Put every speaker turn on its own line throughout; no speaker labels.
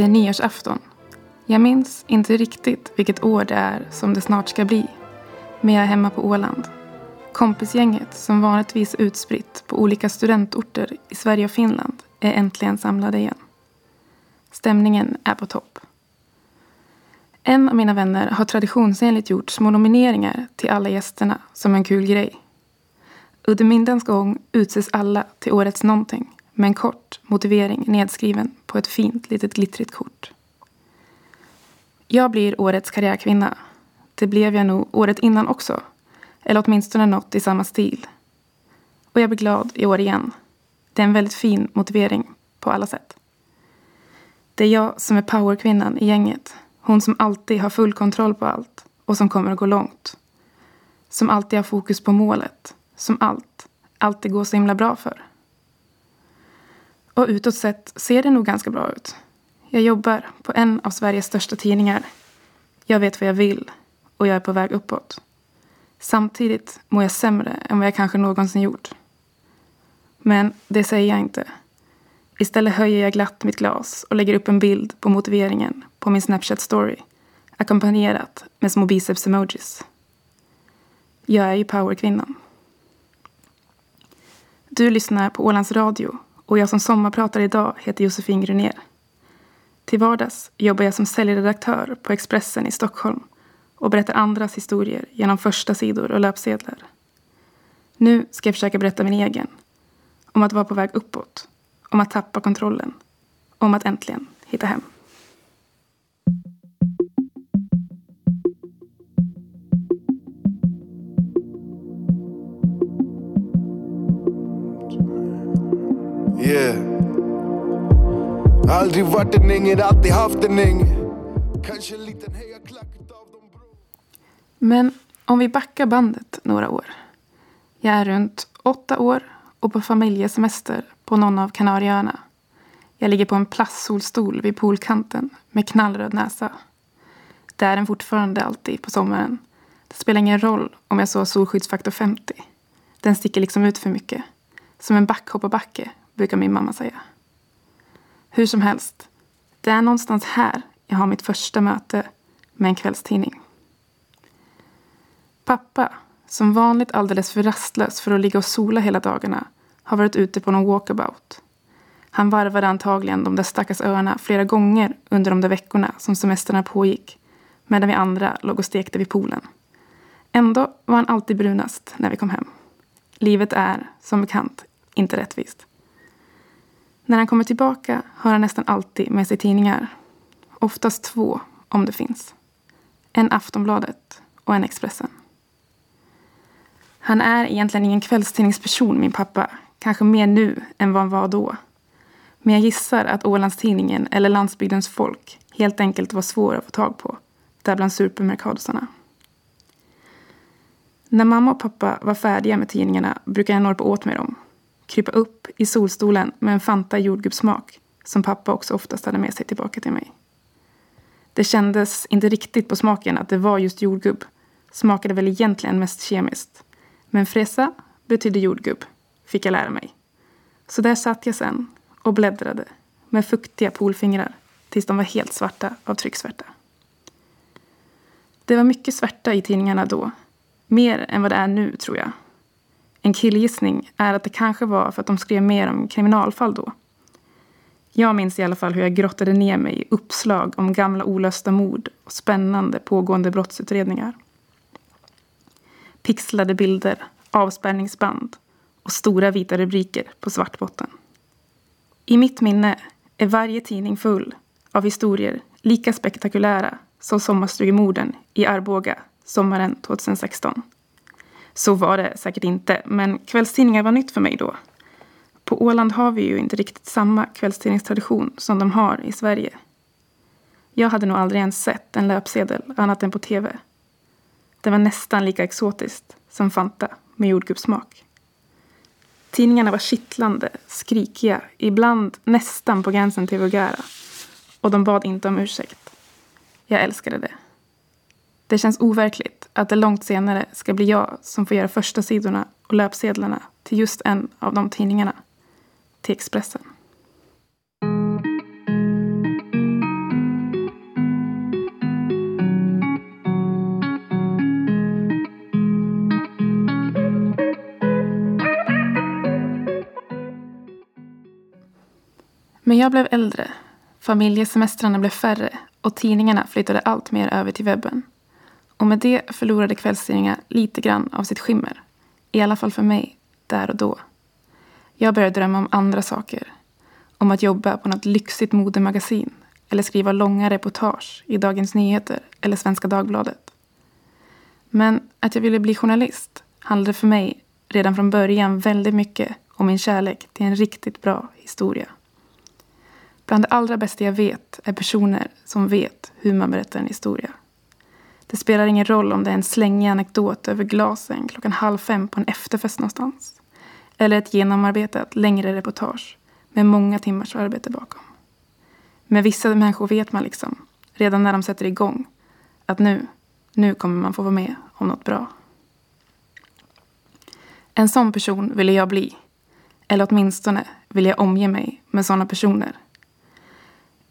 Det är nyårsafton. Jag minns inte riktigt vilket år det är som det snart ska bli. Men jag är hemma på Åland. Kompisgänget som vanligtvis är utspritt på olika studentorter i Sverige och Finland är äntligen samlade igen. Stämningen är på topp. En av mina vänner har traditionsenligt gjort små nomineringar till alla gästerna som en kul grej. Under middagens gång utses alla till årets någonting med en kort motivering nedskriven på ett fint litet glittrigt kort. Jag blir årets karriärkvinna. Det blev jag nog året innan också. Eller åtminstone något i samma stil. Och jag blir glad i år igen. Det är en väldigt fin motivering på alla sätt. Det är jag som är powerkvinnan i gänget. Hon som alltid har full kontroll på allt och som kommer att gå långt. Som alltid har fokus på målet. Som allt, alltid går så himla bra för. Och utåt sett ser det nog ganska bra ut. Jag jobbar på en av Sveriges största tidningar. Jag vet vad jag vill och jag är på väg uppåt. Samtidigt mår jag sämre än vad jag kanske någonsin gjort. Men det säger jag inte. Istället höjer jag glatt mitt glas och lägger upp en bild på motiveringen på min Snapchat-story ackompanjerat med små biceps-emojis. Jag är ju powerkvinnan. Du lyssnar på Ålands Radio och jag som sommarpratar idag heter Josefin Grunér. Till vardags jobbar jag som säljredaktör på Expressen i Stockholm och berättar andras historier genom första sidor och löpsedlar. Nu ska jag försöka berätta min egen. Om att vara på väg uppåt. Om att tappa kontrollen. Om att äntligen hitta hem.
Aldrig varit en ängel, alltid haft en ängel. Kanske en liten hejaklack utav de brå.
Men om vi backar bandet några år. Jag är runt åtta år och på familjesemester på någon av Kanarieöarna. Jag ligger på en plastsolstol vid poolkanten med knallröd näsa. Det är den fortfarande alltid på sommaren. Det spelar ingen roll om jag så solskyddsfaktor 50. Den sticker liksom ut för mycket. Som en backhopparbacke, brukar min mamma säga. Hur som helst, det är någonstans här jag har mitt första möte med en kvällstidning. Pappa, som vanligt alldeles för rastlös för att ligga och sola hela dagarna, har varit ute på någon walkabout. Han varvade antagligen de där stackars öarna flera gånger under de där veckorna som semestrarna pågick, medan vi andra låg och stekte vid poolen. Ändå var han alltid brunast när vi kom hem. Livet är, som bekant, inte rättvist. När han kommer tillbaka har han nästan alltid med sig tidningar. Oftast två, om det finns. En Aftonbladet och en Expressen. Han är egentligen ingen kvällstidningsperson, min pappa. Kanske mer nu än vad han var då. Men jag gissar att Ålandstidningen eller Landsbygdens folk helt enkelt var svår att få tag på. Där bland supermerkadosarna. När mamma och pappa var färdiga med tidningarna brukade jag norpa åt mig dem. Krypa upp i solstolen med en Fanta jordgubbssmak som pappa också oftast hade med sig tillbaka till mig. Det kändes inte riktigt på smaken att det var just jordgubb. Smakade väl egentligen mest kemiskt. Men fresa betydde jordgubb, fick jag lära mig. Så där satt jag sen och bläddrade med fuktiga poolfingrar tills de var helt svarta av trycksvärta. Det var mycket svärta i tidningarna då. Mer än vad det är nu, tror jag. En killgissning är att det kanske var för att de skrev mer om kriminalfall då. Jag minns i alla fall hur jag grottade ner mig i uppslag om gamla olösta mord och spännande pågående brottsutredningar. Pixlade bilder, avspärrningsband och stora vita rubriker på svart botten. I mitt minne är varje tidning full av historier lika spektakulära som sommarstugemorden i Arboga sommaren 2016. Så var det säkert inte, men kvällstidningar var nytt för mig då. På Åland har vi ju inte riktigt samma kvällstidningstradition som de har i Sverige. Jag hade nog aldrig ens sett en löpsedel annat än på tv. Det var nästan lika exotiskt som Fanta med jordgubbssmak. Tidningarna var kittlande, skrikiga, ibland nästan på gränsen till vulgära. Och de bad inte om ursäkt. Jag älskade det. Det känns overkligt att det långt senare ska bli jag som får göra första sidorna och löpsedlarna till just en av de tidningarna. Till Expressen. Men jag blev äldre, familjesemestrarna blev färre och tidningarna flyttade allt mer över till webben. Och med det förlorade kvällstidningar lite grann av sitt skimmer. I alla fall för mig, där och då. Jag började drömma om andra saker. Om att jobba på något lyxigt modemagasin eller skriva långa reportage i Dagens Nyheter eller Svenska Dagbladet. Men att jag ville bli journalist handlade för mig redan från början väldigt mycket om min kärlek till en riktigt bra historia. Bland det allra bästa jag vet är personer som vet hur man berättar en historia. Det spelar ingen roll om det är en slängig anekdot över glasen klockan halv fem på en efterfest någonstans. Eller ett genomarbetat längre reportage med många timmars arbete bakom. Med vissa människor vet man liksom, redan när de sätter igång, att nu, nu kommer man få vara med om något bra. En sån person ville jag bli. Eller åtminstone vill jag omge mig med såna personer.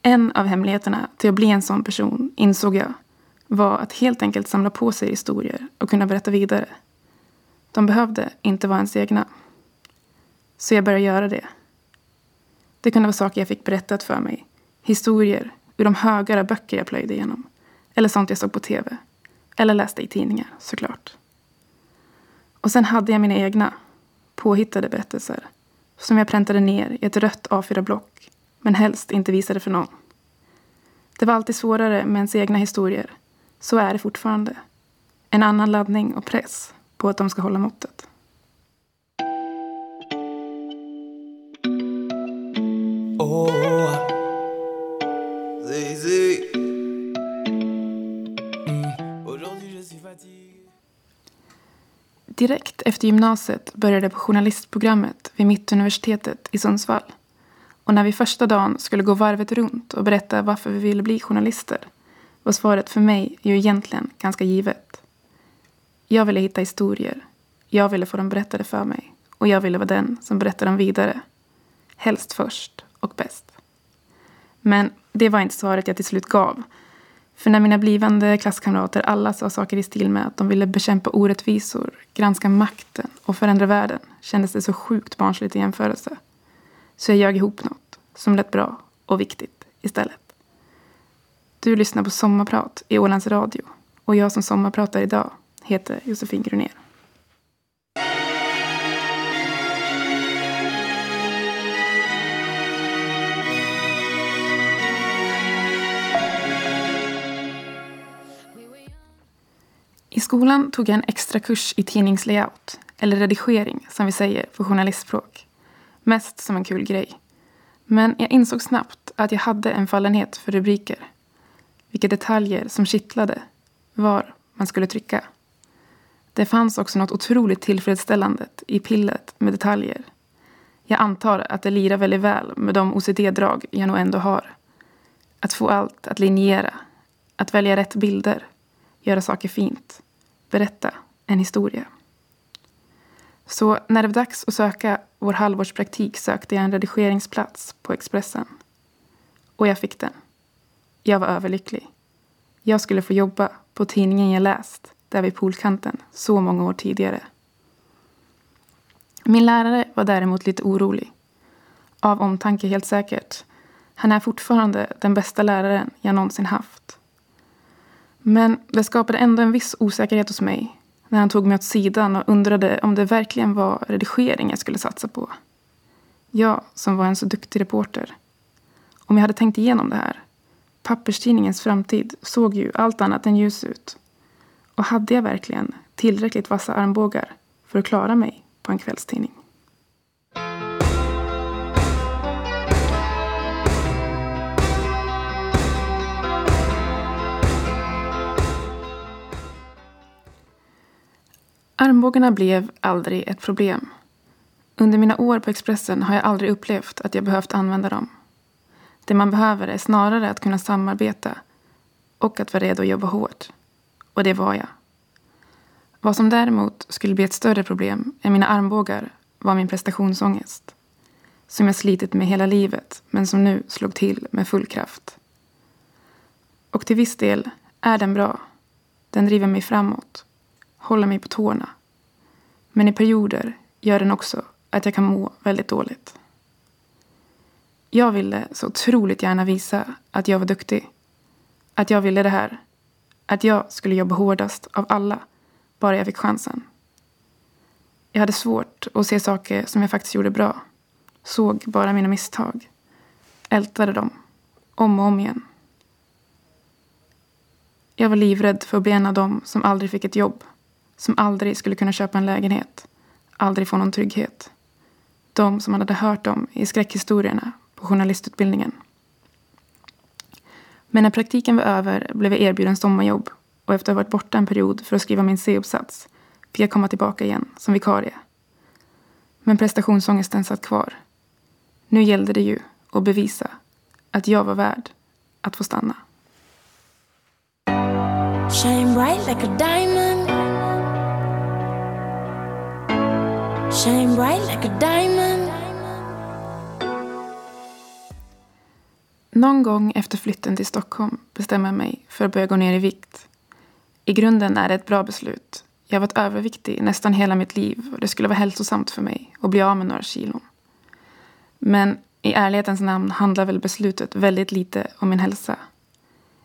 En av hemligheterna till att bli en sån person, insåg jag, var att helt enkelt samla på sig historier och kunna berätta vidare. De behövde inte vara ens egna. Så jag började göra det. Det kunde vara saker jag fick berättat för mig. Historier ur de högare böcker jag plöjde igenom. Eller sånt jag såg på tv. Eller läste i tidningar, såklart. Och sen hade jag mina egna, påhittade berättelser. Som jag präntade ner i ett rött A4-block. Men helst inte visade för någon. Det var alltid svårare med ens egna historier. Så är det fortfarande. En annan laddning och press på att de ska hålla måttet.
Oh, mm.
Direkt efter gymnasiet började jag på journalistprogrammet vid Mittuniversitetet i Sundsvall. Och när vi första dagen skulle gå varvet runt och berätta varför vi ville bli journalister var svaret för mig ju egentligen ganska givet. Jag ville hitta historier. Jag ville få dem berättade för mig. Och jag ville vara den som berättade dem vidare. Helst först och bäst. Men det var inte svaret jag till slut gav. För när mina blivande klasskamrater alla sa saker i stil med att de ville bekämpa orättvisor, granska makten och förändra världen kändes det så sjukt barnsligt i jämförelse. Så jag ljög ihop något som lät bra och viktigt istället. Du lyssnar på Sommarprat i Ålands Radio och jag som sommarpratar idag heter Josefin Grunér. I skolan tog jag en extra kurs i tidningslayout, eller redigering som vi säger på journalistspråk. Mest som en kul grej. Men jag insåg snabbt att jag hade en fallenhet för rubriker. Vilka detaljer som kittlade, var man skulle trycka. Det fanns också något otroligt tillfredsställande i pillet med detaljer. Jag antar att det lirar väldigt väl med de OCD-drag jag nog ändå har. Att få allt att linjera, att välja rätt bilder, göra saker fint, berätta en historia. Så när det var dags att söka vår halvårspraktik sökte jag en redigeringsplats på Expressen. Och jag fick den. Jag var överlycklig. Jag skulle få jobba på tidningen jag läst där vid poolkanten så många år tidigare. Min lärare var däremot lite orolig. Av omtanke helt säkert. Han är fortfarande den bästa läraren jag någonsin haft. Men det skapade ändå en viss osäkerhet hos mig när han tog mig åt sidan och undrade om det verkligen var redigering jag skulle satsa på. Jag som var en så duktig reporter. Om jag hade tänkt igenom det här. Papperstidningens framtid såg ju allt annat än ljus ut. Och hade jag verkligen tillräckligt vassa armbågar för att klara mig på en kvällstidning? Armbågarna blev aldrig ett problem. Under mina år på Expressen har jag aldrig upplevt att jag behövt använda dem. Det man behöver är snarare att kunna samarbeta och att vara redo att jobba hårt. Och det var jag. Vad som däremot skulle bli ett större problem än mina armbågar var min prestationsångest. Som jag slitit med hela livet men som nu slog till med full kraft. Och till viss del är den bra. Den driver mig framåt håller mig på tårna. Men i perioder gör den också att jag kan må väldigt dåligt. Jag ville så otroligt gärna visa att jag var duktig. Att jag ville det här. Att jag skulle jobba hårdast av alla, bara jag fick chansen. Jag hade svårt att se saker som jag faktiskt gjorde bra. Såg bara mina misstag. Ältade dem. Om och om igen. Jag var livrädd för att bli en av dem som aldrig fick ett jobb. Som aldrig skulle kunna köpa en lägenhet. Aldrig få någon trygghet. De som man hade hört om i skräckhistorierna på journalistutbildningen. Men när praktiken var över blev jag erbjuden sommarjobb och efter att ha varit borta en period för att skriva min C-uppsats fick jag komma tillbaka igen som vikarie. Men prestationsångesten satt kvar. Nu gällde det ju att bevisa att jag var värd att få stanna.
Shine bright like a diamond. Shine bright like a diamond.
Någon gång efter flytten till Stockholm bestämmer jag mig för att börja gå ner i vikt. I grunden är det ett bra beslut. Jag har varit överviktig nästan hela mitt liv och det skulle vara hälsosamt för mig att bli av med några kilon. Men i ärlighetens namn handlar väl beslutet väldigt lite om min hälsa.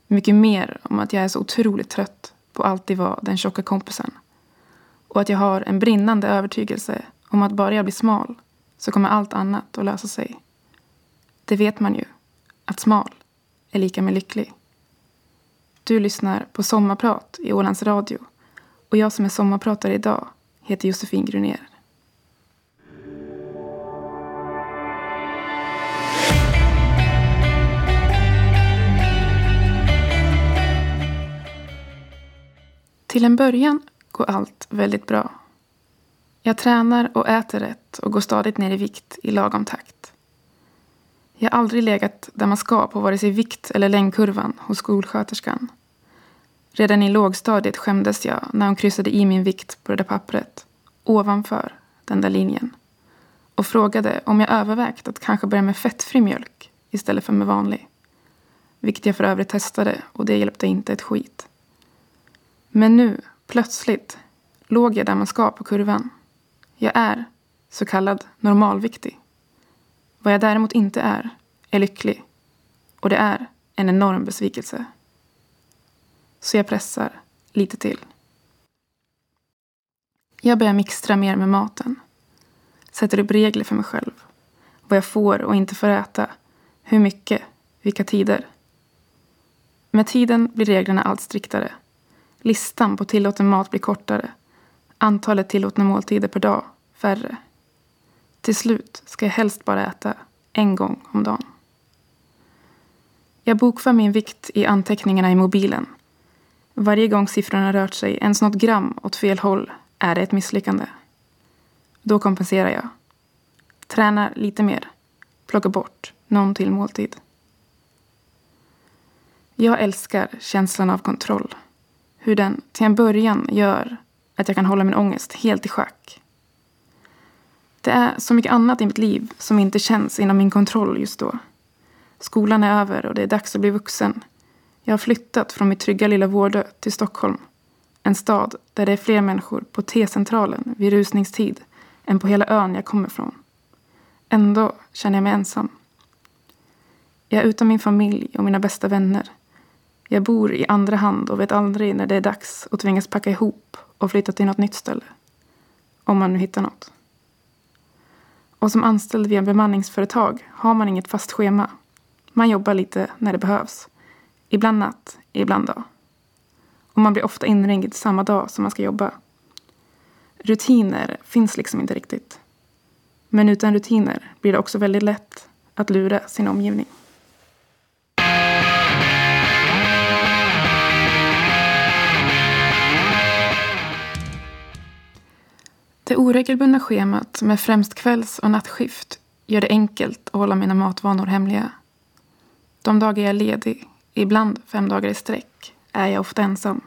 Mycket mer om att jag är så otroligt trött på att alltid vara den tjocka kompisen. Och att jag har en brinnande övertygelse om att bara jag blir smal så kommer allt annat att lösa sig. Det vet man ju, att smal är lika med lycklig. Du lyssnar på Sommarprat i Ålands Radio och jag som är sommarpratare idag heter Josefin Grunér. Till en början går allt väldigt bra. Jag tränar och äter rätt och går stadigt ner i vikt i lagom takt. Jag har aldrig legat där man ska på vare sig vikt eller längdkurvan hos skolsköterskan. Redan i lågstadiet skämdes jag när hon kryssade i min vikt på det där pappret, ovanför den där linjen. Och frågade om jag övervägt att kanske börja med fettfri mjölk istället för med vanlig. Vilket jag för övrigt testade och det hjälpte inte ett skit. Men nu, plötsligt, låg jag där man ska på kurvan. Jag är så kallad normalviktig. Vad jag däremot inte är, är lycklig. Och det är en enorm besvikelse. Så jag pressar lite till. Jag börjar mixtra mer med maten. Sätter upp regler för mig själv. Vad jag får och inte får äta. Hur mycket, vilka tider. Med tiden blir reglerna allt striktare. Listan på tillåten mat blir kortare. Antalet tillåtna måltider per dag färre. Till slut ska jag helst bara äta en gång om dagen. Jag bokför min vikt i anteckningarna i mobilen. Varje gång siffrorna rört sig ens något gram åt fel håll är det ett misslyckande. Då kompenserar jag. Tränar lite mer. Plockar bort någon till måltid. Jag älskar känslan av kontroll. Hur den till en början gör att jag kan hålla min ångest helt i schack. Det är så mycket annat i mitt liv som inte känns inom min kontroll just då. Skolan är över och det är dags att bli vuxen. Jag har flyttat från mitt trygga lilla Vårdö till Stockholm. En stad där det är fler människor på T-centralen vid rusningstid än på hela ön jag kommer från. Ändå känner jag mig ensam. Jag är utan min familj och mina bästa vänner. Jag bor i andra hand och vet aldrig när det är dags att tvingas packa ihop och flytta till något nytt ställe. Om man nu hittar något. Och som anställd vid en bemanningsföretag har man inget fast schema. Man jobbar lite när det behövs. Ibland natt, ibland dag. Och man blir ofta inringd samma dag som man ska jobba. Rutiner finns liksom inte riktigt. Men utan rutiner blir det också väldigt lätt att lura sin omgivning. Det oregelbundna schemat med främst kvälls och nattskift gör det enkelt att hålla mina matvanor hemliga. De dagar jag är ledig, ibland fem dagar i sträck, är jag ofta ensam.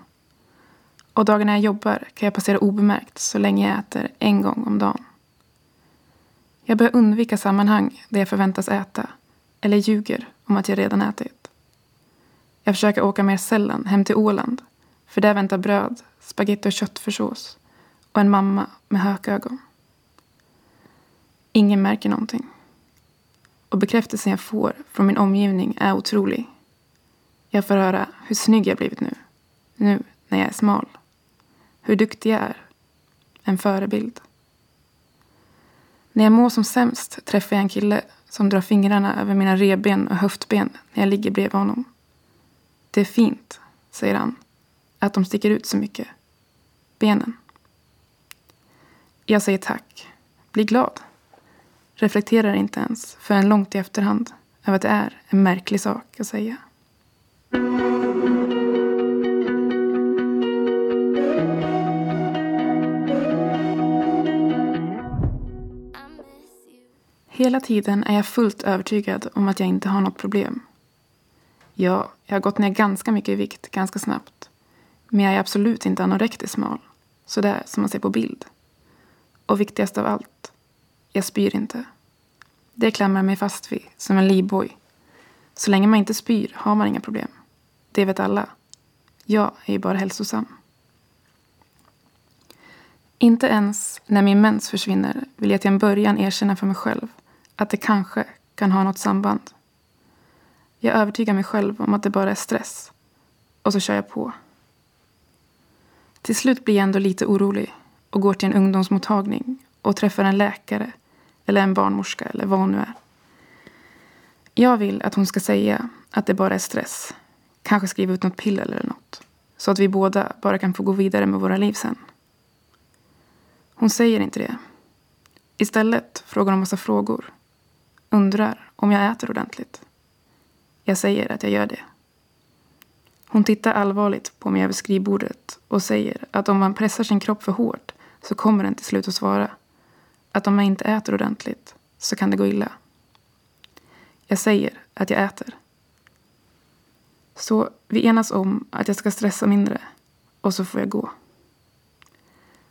Och dagarna jag jobbar kan jag passera obemärkt så länge jag äter en gång om dagen. Jag börjar undvika sammanhang där jag förväntas äta eller ljuger om att jag redan ätit. Jag försöker åka mer sällan hem till Åland för där väntar bröd, spaghetti och köttfärssås och en mamma med hökögon. Ingen märker någonting. och bekräftelsen jag får från min omgivning är otrolig. Jag får höra hur snygg jag blivit nu. Nu när jag är smal. Hur duktig jag är. En förebild. När jag mår som sämst träffar jag en kille som drar fingrarna över mina reben och höftben när jag ligger bredvid honom. Det är fint, säger han, att de sticker ut så mycket. Benen. Jag säger tack. Blir glad. Reflekterar inte ens förrän långt i efterhand över att det är en märklig sak att säga. Hela tiden är jag fullt övertygad om att jag inte har något problem. Ja, jag har gått ner ganska mycket i vikt ganska snabbt. Men jag är absolut inte anorektiskt smal. Sådär som man ser på bild. Och viktigast av allt, jag spyr inte. Det klamrar mig fast vid, som en livboj. Så länge man inte spyr har man inga problem. Det vet alla. Jag är ju bara hälsosam. Inte ens när min mens försvinner vill jag till en början erkänna för mig själv att det kanske kan ha något samband. Jag övertygar mig själv om att det bara är stress. Och så kör jag på. Till slut blir jag ändå lite orolig och går till en ungdomsmottagning och träffar en läkare eller en barnmorska eller vad hon nu är. Jag vill att hon ska säga att det bara är stress. Kanske skriva ut något piller eller något. Så att vi båda bara kan få gå vidare med våra liv sen. Hon säger inte det. Istället frågar hon massa frågor. Undrar om jag äter ordentligt. Jag säger att jag gör det. Hon tittar allvarligt på mig över skrivbordet och säger att om man pressar sin kropp för hårt så kommer den till slut att svara. Att om jag inte äter ordentligt så kan det gå illa. Jag säger att jag äter. Så vi enas om att jag ska stressa mindre och så får jag gå.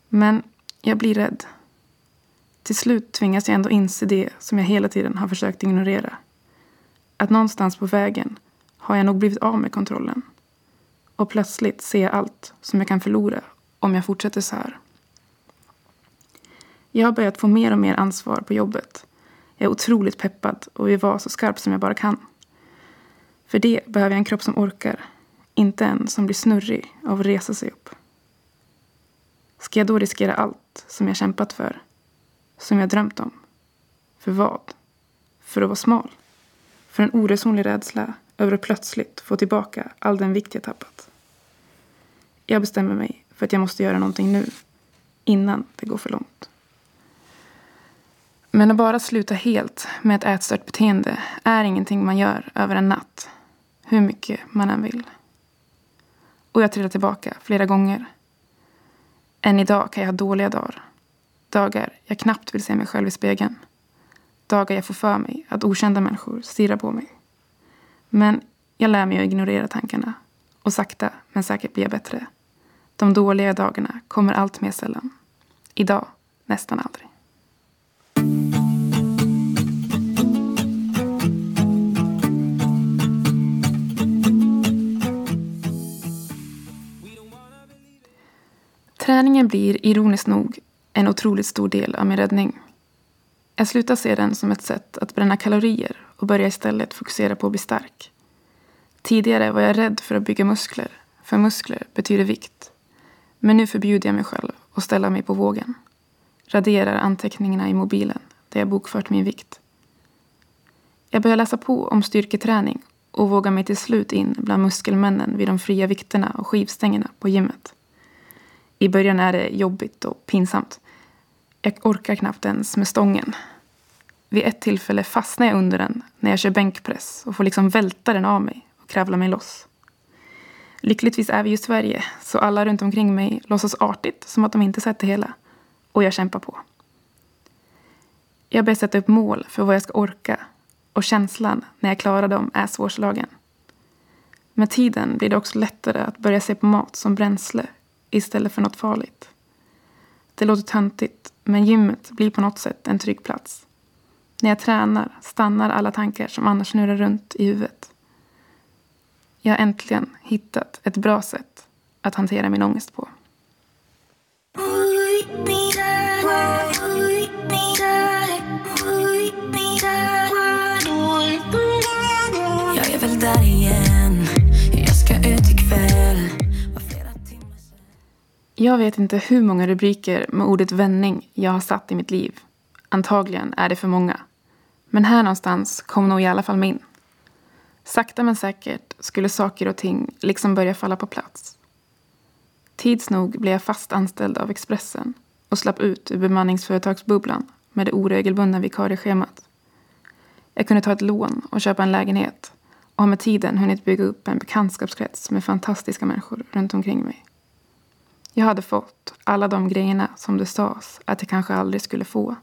Men jag blir rädd. Till slut tvingas jag ändå inse det som jag hela tiden har försökt ignorera. Att någonstans på vägen har jag nog blivit av med kontrollen. Och plötsligt ser jag allt som jag kan förlora om jag fortsätter så här. Jag har börjat få mer och mer ansvar på jobbet. Jag är otroligt peppad och vill vara så skarp som jag bara kan. För det behöver jag en kropp som orkar, inte en som blir snurrig av att resa sig upp. Ska jag då riskera allt som jag kämpat för? Som jag drömt om? För vad? För att vara smal? För en oresonlig rädsla över att plötsligt få tillbaka all den vikt jag tappat? Jag bestämmer mig för att jag måste göra någonting nu. Innan det går för långt. Men att bara sluta helt med ett ätstört beteende är ingenting man gör över en natt. Hur mycket man än vill. Och jag trillar tillbaka flera gånger. Än idag kan jag ha dåliga dagar. Dagar jag knappt vill se mig själv i spegeln. Dagar jag får för mig att okända människor stirrar på mig. Men jag lär mig att ignorera tankarna. Och sakta men säkert blir jag bättre. De dåliga dagarna kommer allt mer sällan. Idag nästan aldrig. Träningen blir ironiskt nog en otroligt stor del av min räddning. Jag slutar se den som ett sätt att bränna kalorier och börjar istället fokusera på att bli stark. Tidigare var jag rädd för att bygga muskler, för muskler betyder vikt. Men nu förbjuder jag mig själv att ställa mig på vågen. Raderar anteckningarna i mobilen där jag bokfört min vikt. Jag börjar läsa på om styrketräning och vågar mig till slut in bland muskelmännen vid de fria vikterna och skivstängerna på gymmet. I början är det jobbigt och pinsamt. Jag orkar knappt ens med stången. Vid ett tillfälle fastnar jag under den när jag kör bänkpress och får liksom välta den av mig och kravla mig loss. Lyckligtvis är vi i Sverige, så alla runt omkring mig låtsas artigt som att de inte sett det hela. Och jag kämpar på. Jag börjar sätta upp mål för vad jag ska orka och känslan när jag klarar dem är svårslagen. Med tiden blir det också lättare att börja se på mat som bränsle istället för något farligt. Det låter töntigt, men gymmet blir på något sätt en trygg plats. När jag tränar stannar alla tankar som annars snurrar runt i huvudet. Jag har äntligen hittat ett bra sätt att hantera min ångest på.
Där igen. Jag ska ut ikväll.
Jag vet inte hur många rubriker med ordet vändning jag har satt i mitt liv. Antagligen är det för många. Men här någonstans kom nog i alla fall min. Sakta men säkert skulle saker och ting liksom börja falla på plats. Tids nog blev jag fast anställd av Expressen och slapp ut ur bemanningsföretagsbubblan med det oregelbundna vikarieschemat. Jag kunde ta ett lån och köpa en lägenhet och har med tiden hunnit bygga upp en bekantskapskrets med fantastiska människor runt omkring mig. Jag hade fått alla de grejerna som det sades att jag kanske aldrig skulle få.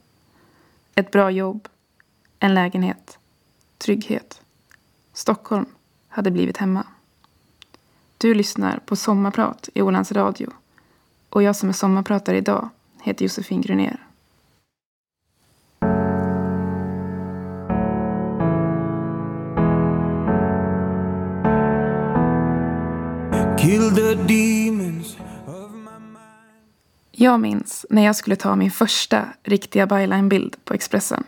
Ett bra jobb, en lägenhet, trygghet. Stockholm hade blivit hemma. Du lyssnar på Sommarprat i Ålands Radio och jag som är sommarpratare idag heter Josefin Grunér. Jag minns när jag skulle ta min första riktiga byline-bild på Expressen.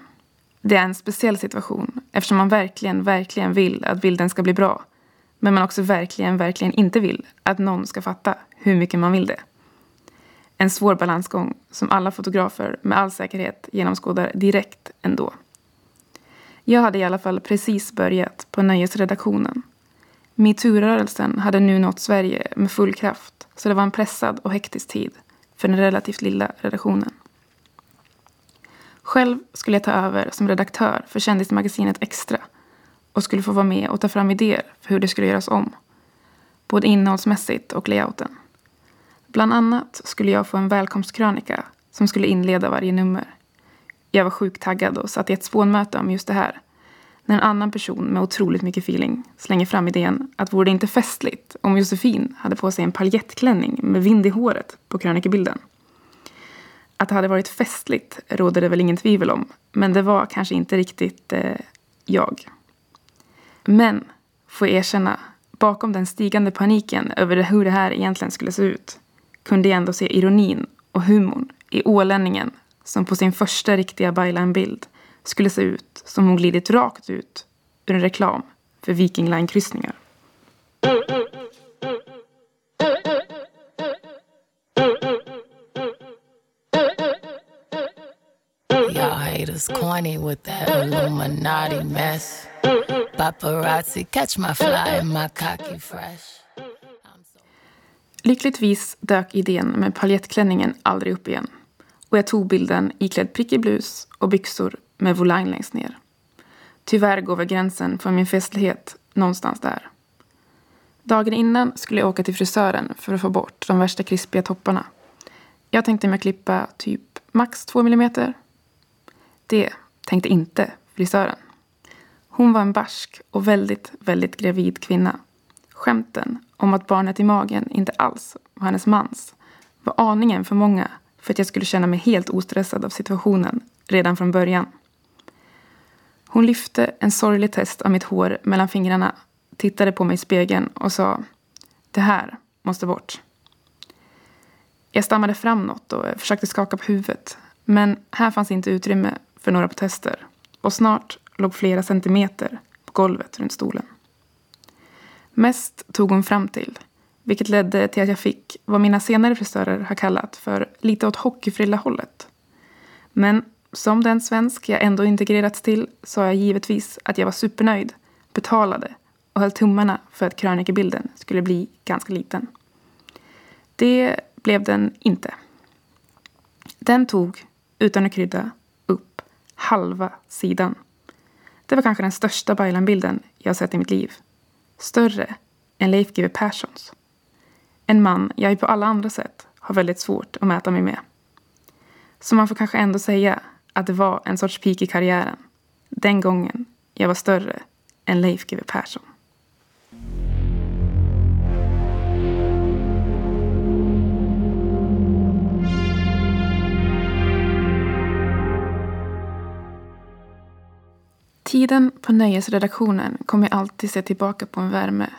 Det är en speciell situation eftersom man verkligen, verkligen vill att bilden ska bli bra. Men man också verkligen, verkligen inte vill att någon ska fatta hur mycket man vill det. En svår balansgång som alla fotografer med all säkerhet genomskådar direkt ändå. Jag hade i alla fall precis börjat på nöjesredaktionen. Metoo-rörelsen hade nu nått Sverige med full kraft så det var en pressad och hektisk tid för den relativt lilla redaktionen. Själv skulle jag ta över som redaktör för kändismagasinet Extra och skulle få vara med och ta fram idéer för hur det skulle göras om. Både innehållsmässigt och layouten. Bland annat skulle jag få en välkomstkrönika som skulle inleda varje nummer. Jag var sjukt taggad och satt i ett spånmöte om just det här. När en annan person med otroligt mycket feeling slänger fram idén att vore det inte festligt om Josefin hade på sig en paljettklänning med vind i håret på krönikebilden. Att det hade varit festligt råder det väl ingen tvivel om, men det var kanske inte riktigt eh, jag. Men, får jag erkänna, bakom den stigande paniken över hur det här egentligen skulle se ut kunde jag ändå se ironin och humorn i ålänningen som på sin första riktiga byline-bild skulle se ut som hon glidit rakt ut ur en reklam för Viking Line-kryssningar.
Y'all haters corny with that Illuminati mess. Paparazzi catch my fly and my cocky fresh.
Lyckligtvis dök idén med paljettklänningen aldrig upp igen. Och jag tog bilden iklädd prickig blus och byxor med volang längst ner. Tyvärr går väl gränsen för min festlighet någonstans där. Dagen innan skulle jag åka till frisören för att få bort de värsta krispiga topparna. Jag tänkte mig klippa typ max två millimeter. Det tänkte inte frisören. Hon var en barsk och väldigt, väldigt gravid kvinna. Skämten om att barnet i magen inte alls var hennes mans var aningen för många för att jag skulle känna mig helt ostressad av situationen redan från början. Hon lyfte en sorglig test av mitt hår mellan fingrarna, tittade på mig i spegeln och sa Det här måste bort. Jag stammade fram något och försökte skaka på huvudet. Men här fanns inte utrymme för några protester. Och snart låg flera centimeter på golvet runt stolen. Mest tog hon fram till, vilket ledde till att jag fick vad mina senare frisörer har kallat för lite åt hockeyfrilla-hållet. Men som den svensk jag ändå integrerats till sa jag givetvis att jag var supernöjd, betalade och höll tummarna för att krönikebilden skulle bli ganska liten. Det blev den inte. Den tog, utan att krydda, upp halva sidan. Det var kanske den största Baylan-bilden jag sett i mitt liv. Större än Leif GW Perssons. En man jag på alla andra sätt har väldigt svårt att mäta mig med. Så man får kanske ändå säga att det var en sorts peak i karriären. Den gången jag var större än Leif GW Persson. Tiden på nöjesredaktionen kommer jag alltid se tillbaka på en värme.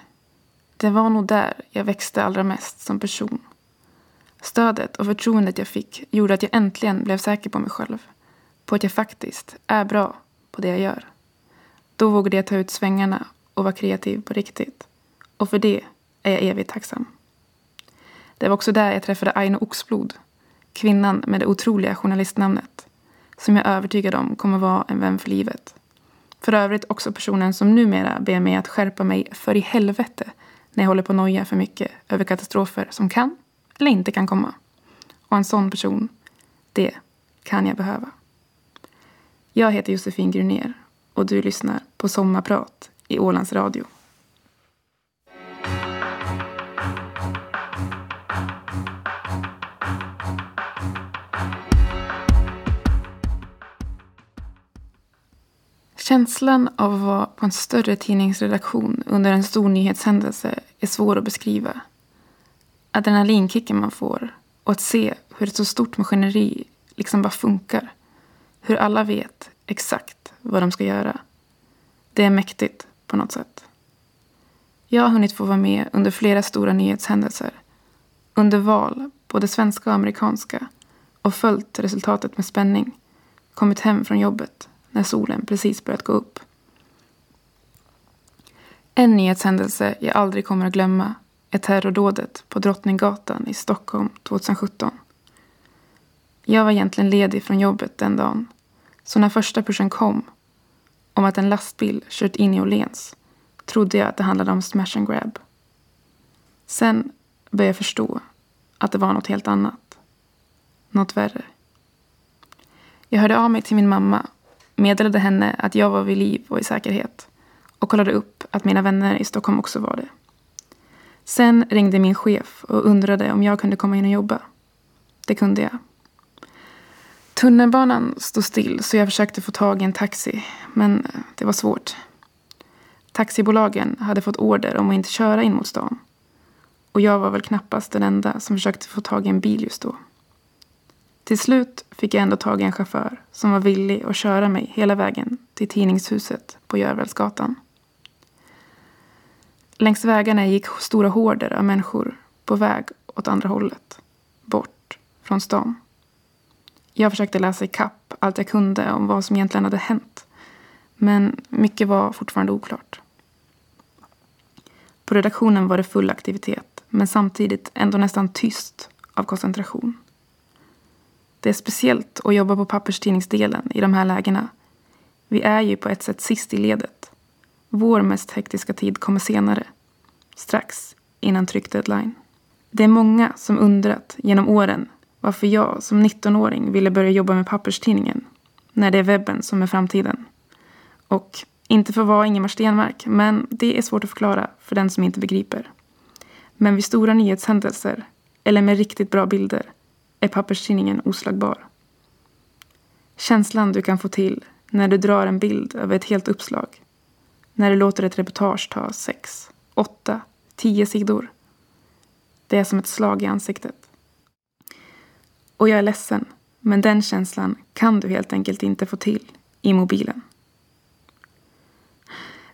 Det var nog där jag växte allra mest som person. Stödet och förtroendet jag fick gjorde att jag äntligen blev säker på mig själv. På att jag faktiskt är bra på det jag gör. Då vågade jag ta ut svängarna och vara kreativ på riktigt. Och för det är jag evigt tacksam. Det var också där jag träffade Aino Oxblod, kvinnan med det otroliga journalistnamnet, som jag är övertygad om kommer vara en vän för livet. För övrigt också personen som numera ber mig att skärpa mig för i helvete när jag håller på att noja för mycket över katastrofer som kan eller inte kan komma. Och en sån person, det kan jag behöva. Jag heter Josefin Grunér och du lyssnar på Sommarprat i Ålands Radio. Känslan av att vara på en större tidningsredaktion under en stor nyhetshändelse är svår att beskriva. Adrenalinkicken man får och att se hur ett så stort maskineri liksom bara funkar. Hur alla vet exakt vad de ska göra. Det är mäktigt på något sätt. Jag har hunnit få vara med under flera stora nyhetshändelser. Under val, både svenska och amerikanska. Och följt resultatet med spänning. Kommit hem från jobbet när solen precis börjat gå upp. En nyhetshändelse jag aldrig kommer att glömma är terrordådet på Drottninggatan i Stockholm 2017. Jag var egentligen ledig från jobbet den dagen. Så när första pushen kom om att en lastbil kört in i Åhléns trodde jag att det handlade om smash and grab. Sen började jag förstå att det var något helt annat. Något värre. Jag hörde av mig till min mamma, meddelade henne att jag var vid liv och i säkerhet och kollade upp att mina vänner i Stockholm också var det. Sen ringde min chef och undrade om jag kunde komma in och jobba. Det kunde jag. Tunnelbanan stod still så jag försökte få tag i en taxi, men eh, det var svårt. Taxibolagen hade fått order om att inte köra in mot stan. Och jag var väl knappast den enda som försökte få tag i en bil just då. Till slut fick jag ändå tag i en chaufför som var villig att köra mig hela vägen till tidningshuset på Görvälsgatan. Längs vägarna gick stora horder av människor på väg åt andra hållet. Bort från stan. Jag försökte läsa i kapp allt jag kunde om vad som egentligen hade hänt. Men mycket var fortfarande oklart. På redaktionen var det full aktivitet men samtidigt ändå nästan tyst av koncentration. Det är speciellt att jobba på papperstidningsdelen i de här lägena. Vi är ju på ett sätt sist i ledet. Vår mest hektiska tid kommer senare. Strax innan tryckdeadline. Det är många som undrat genom åren varför jag som 19-åring ville börja jobba med papperstidningen när det är webben som är framtiden. Och inte för att vara Ingemar Stenmark, men det är svårt att förklara för den som inte begriper. Men vid stora nyhetshändelser, eller med riktigt bra bilder, är papperstidningen oslagbar. Känslan du kan få till när du drar en bild över ett helt uppslag. När du låter ett reportage ta sex, åtta, tio sidor. Det är som ett slag i ansiktet. Och jag är ledsen, men den känslan kan du helt enkelt inte få till i mobilen.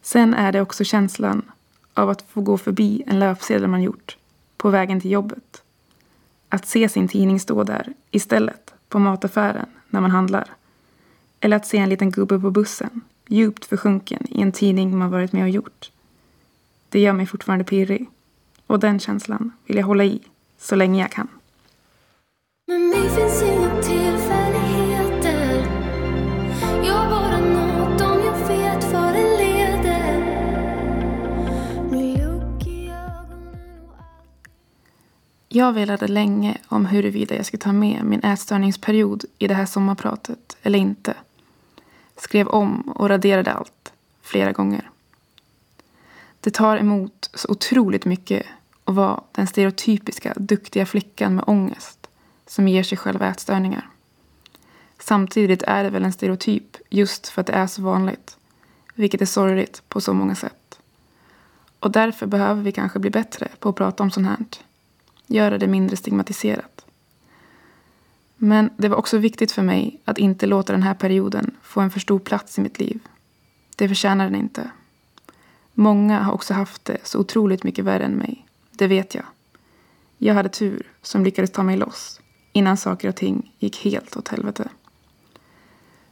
Sen är det också känslan av att få gå förbi en löpsedel man gjort på vägen till jobbet. Att se sin tidning stå där istället på mataffären när man handlar. Eller att se en liten gubbe på bussen djupt försjunken i en tidning man varit med och gjort. Det gör mig fortfarande pirrig. Och den känslan vill jag hålla i så länge jag kan.
Med mig finns inga tillfälligheter Jag bara nåt om jag vet det leder Med i ögonen och
Jag velade länge om huruvida jag skulle ta med min ätstörningsperiod i det här sommarpratet eller inte. Skrev om och raderade allt flera gånger. Det tar emot så otroligt mycket att vara den stereotypiska duktiga flickan med ångest som ger sig själva ätstörningar. Samtidigt är det väl en stereotyp just för att det är så vanligt. Vilket är sorgligt på så många sätt. Och därför behöver vi kanske bli bättre på att prata om sånt här. Göra det mindre stigmatiserat. Men det var också viktigt för mig att inte låta den här perioden få en för stor plats i mitt liv. Det förtjänar den inte. Många har också haft det så otroligt mycket värre än mig. Det vet jag. Jag hade tur som lyckades ta mig loss innan saker och ting gick helt åt helvete.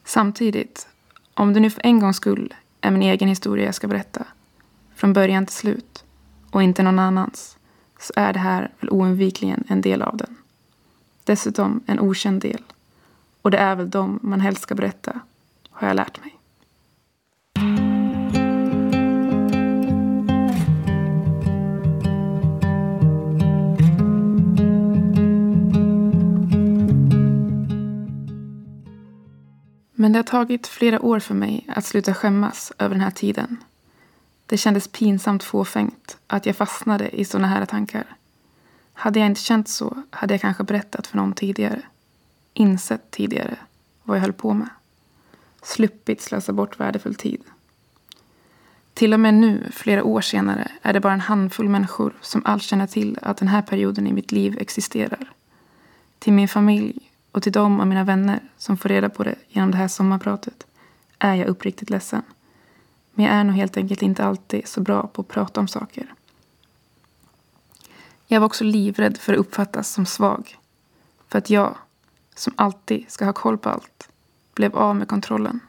Samtidigt, om det nu för en gångs skull är min egen historia jag ska berätta, från början till slut och inte någon annans så är det här väl oundvikligen en del av den. Dessutom en okänd del. Och det är väl dem man helst ska berätta, har jag lärt mig. Men det har tagit flera år för mig att sluta skämmas över den här tiden. Det kändes pinsamt fåfängt att jag fastnade i sådana här tankar. Hade jag inte känt så hade jag kanske berättat för någon tidigare. Insett tidigare vad jag höll på med. Sluppit slösa bort värdefull tid. Till och med nu, flera år senare, är det bara en handfull människor som alls känner till att den här perioden i mitt liv existerar. Till min familj och till dem och mina vänner som får reda på det genom det här sommarpratet är jag uppriktigt ledsen. Men jag är nog helt enkelt inte alltid så bra på att prata om saker. Jag var också livrädd för att uppfattas som svag. För att jag, som alltid ska ha koll på allt, blev av med kontrollen.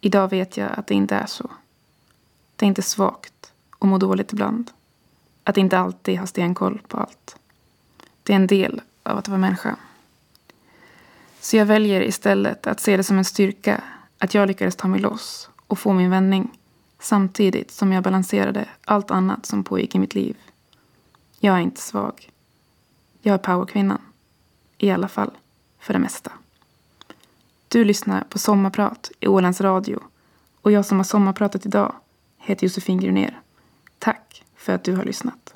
Idag vet jag att det inte är så. Det är inte svagt och må dåligt ibland. Att inte alltid ha stenkoll på allt. Det är en del av att vara människa. Så jag väljer istället att se det som en styrka att jag lyckades ta mig loss och få min vändning samtidigt som jag balanserade allt annat som pågick i mitt liv. Jag är inte svag. Jag är powerkvinnan. I alla fall för det mesta. Du lyssnar på Sommarprat i Ålands Radio och jag som har sommarpratat idag heter Josefin Gruner. Tack för att du har lyssnat.